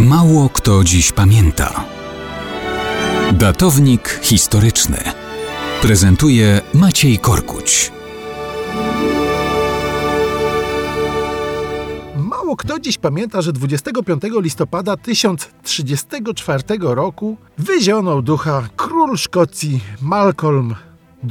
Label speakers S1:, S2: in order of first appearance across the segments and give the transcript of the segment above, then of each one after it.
S1: Mało kto dziś pamięta. Datownik historyczny prezentuje Maciej Korkuć.
S2: Mało kto dziś pamięta, że 25 listopada 1034 roku wyzionął ducha król Szkocji Malcolm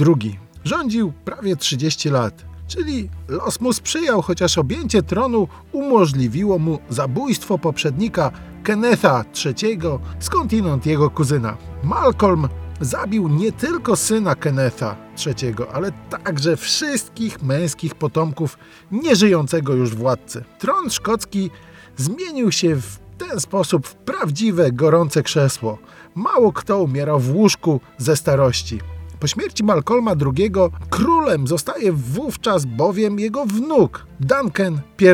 S2: II. Rządził prawie 30 lat. Czyli los mu sprzyjał, chociaż objęcie tronu umożliwiło mu zabójstwo poprzednika Kennetha III, skądinąd jego kuzyna. Malcolm zabił nie tylko syna Kennetha III, ale także wszystkich męskich potomków nieżyjącego już władcy. Tron szkocki zmienił się w ten sposób w prawdziwe, gorące krzesło. Mało kto umierał w łóżku ze starości. Po śmierci Malcolma II królem zostaje wówczas bowiem jego wnuk, Duncan I.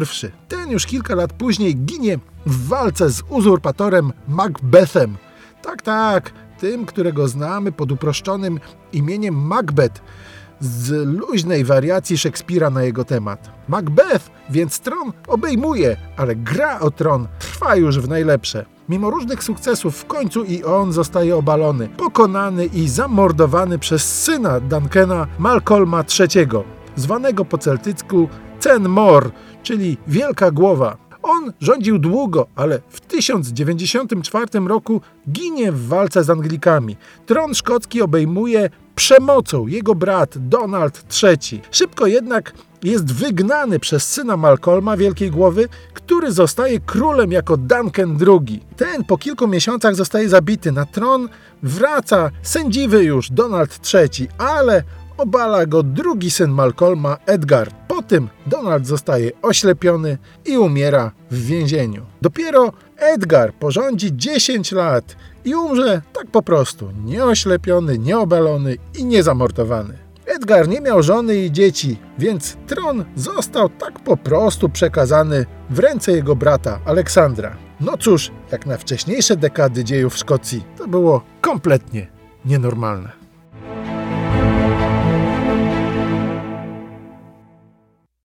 S2: Ten już kilka lat później ginie w walce z uzurpatorem Macbethem. Tak, tak, tym, którego znamy pod uproszczonym imieniem Macbeth z luźnej wariacji Szekspira na jego temat. Macbeth więc tron obejmuje, ale gra o tron trwa już w najlepsze. Mimo różnych sukcesów w końcu i on zostaje obalony, pokonany i zamordowany przez syna Duncana Malcolma III, zwanego po celtycku Cen Mor, czyli Wielka Głowa. On rządził długo, ale w 1094 roku ginie w walce z Anglikami. Tron szkocki obejmuje przemocą jego brat Donald III. Szybko jednak jest wygnany przez syna Malcolma Wielkiej Głowy, który zostaje królem jako Duncan II. Ten po kilku miesiącach zostaje zabity. Na tron wraca sędziwy już Donald III, ale obala go drugi syn Malcolma, Edgar. Po tym Donald zostaje oślepiony i umiera w więzieniu. Dopiero Edgar porządzi 10 lat i umrze tak po prostu, nieoślepiony, nieobalony i niezamortowany. Edgar nie miał żony i dzieci, więc tron został tak po prostu przekazany w ręce jego brata Aleksandra. No cóż, jak na wcześniejsze dekady dziejów Szkocji, to było kompletnie nienormalne.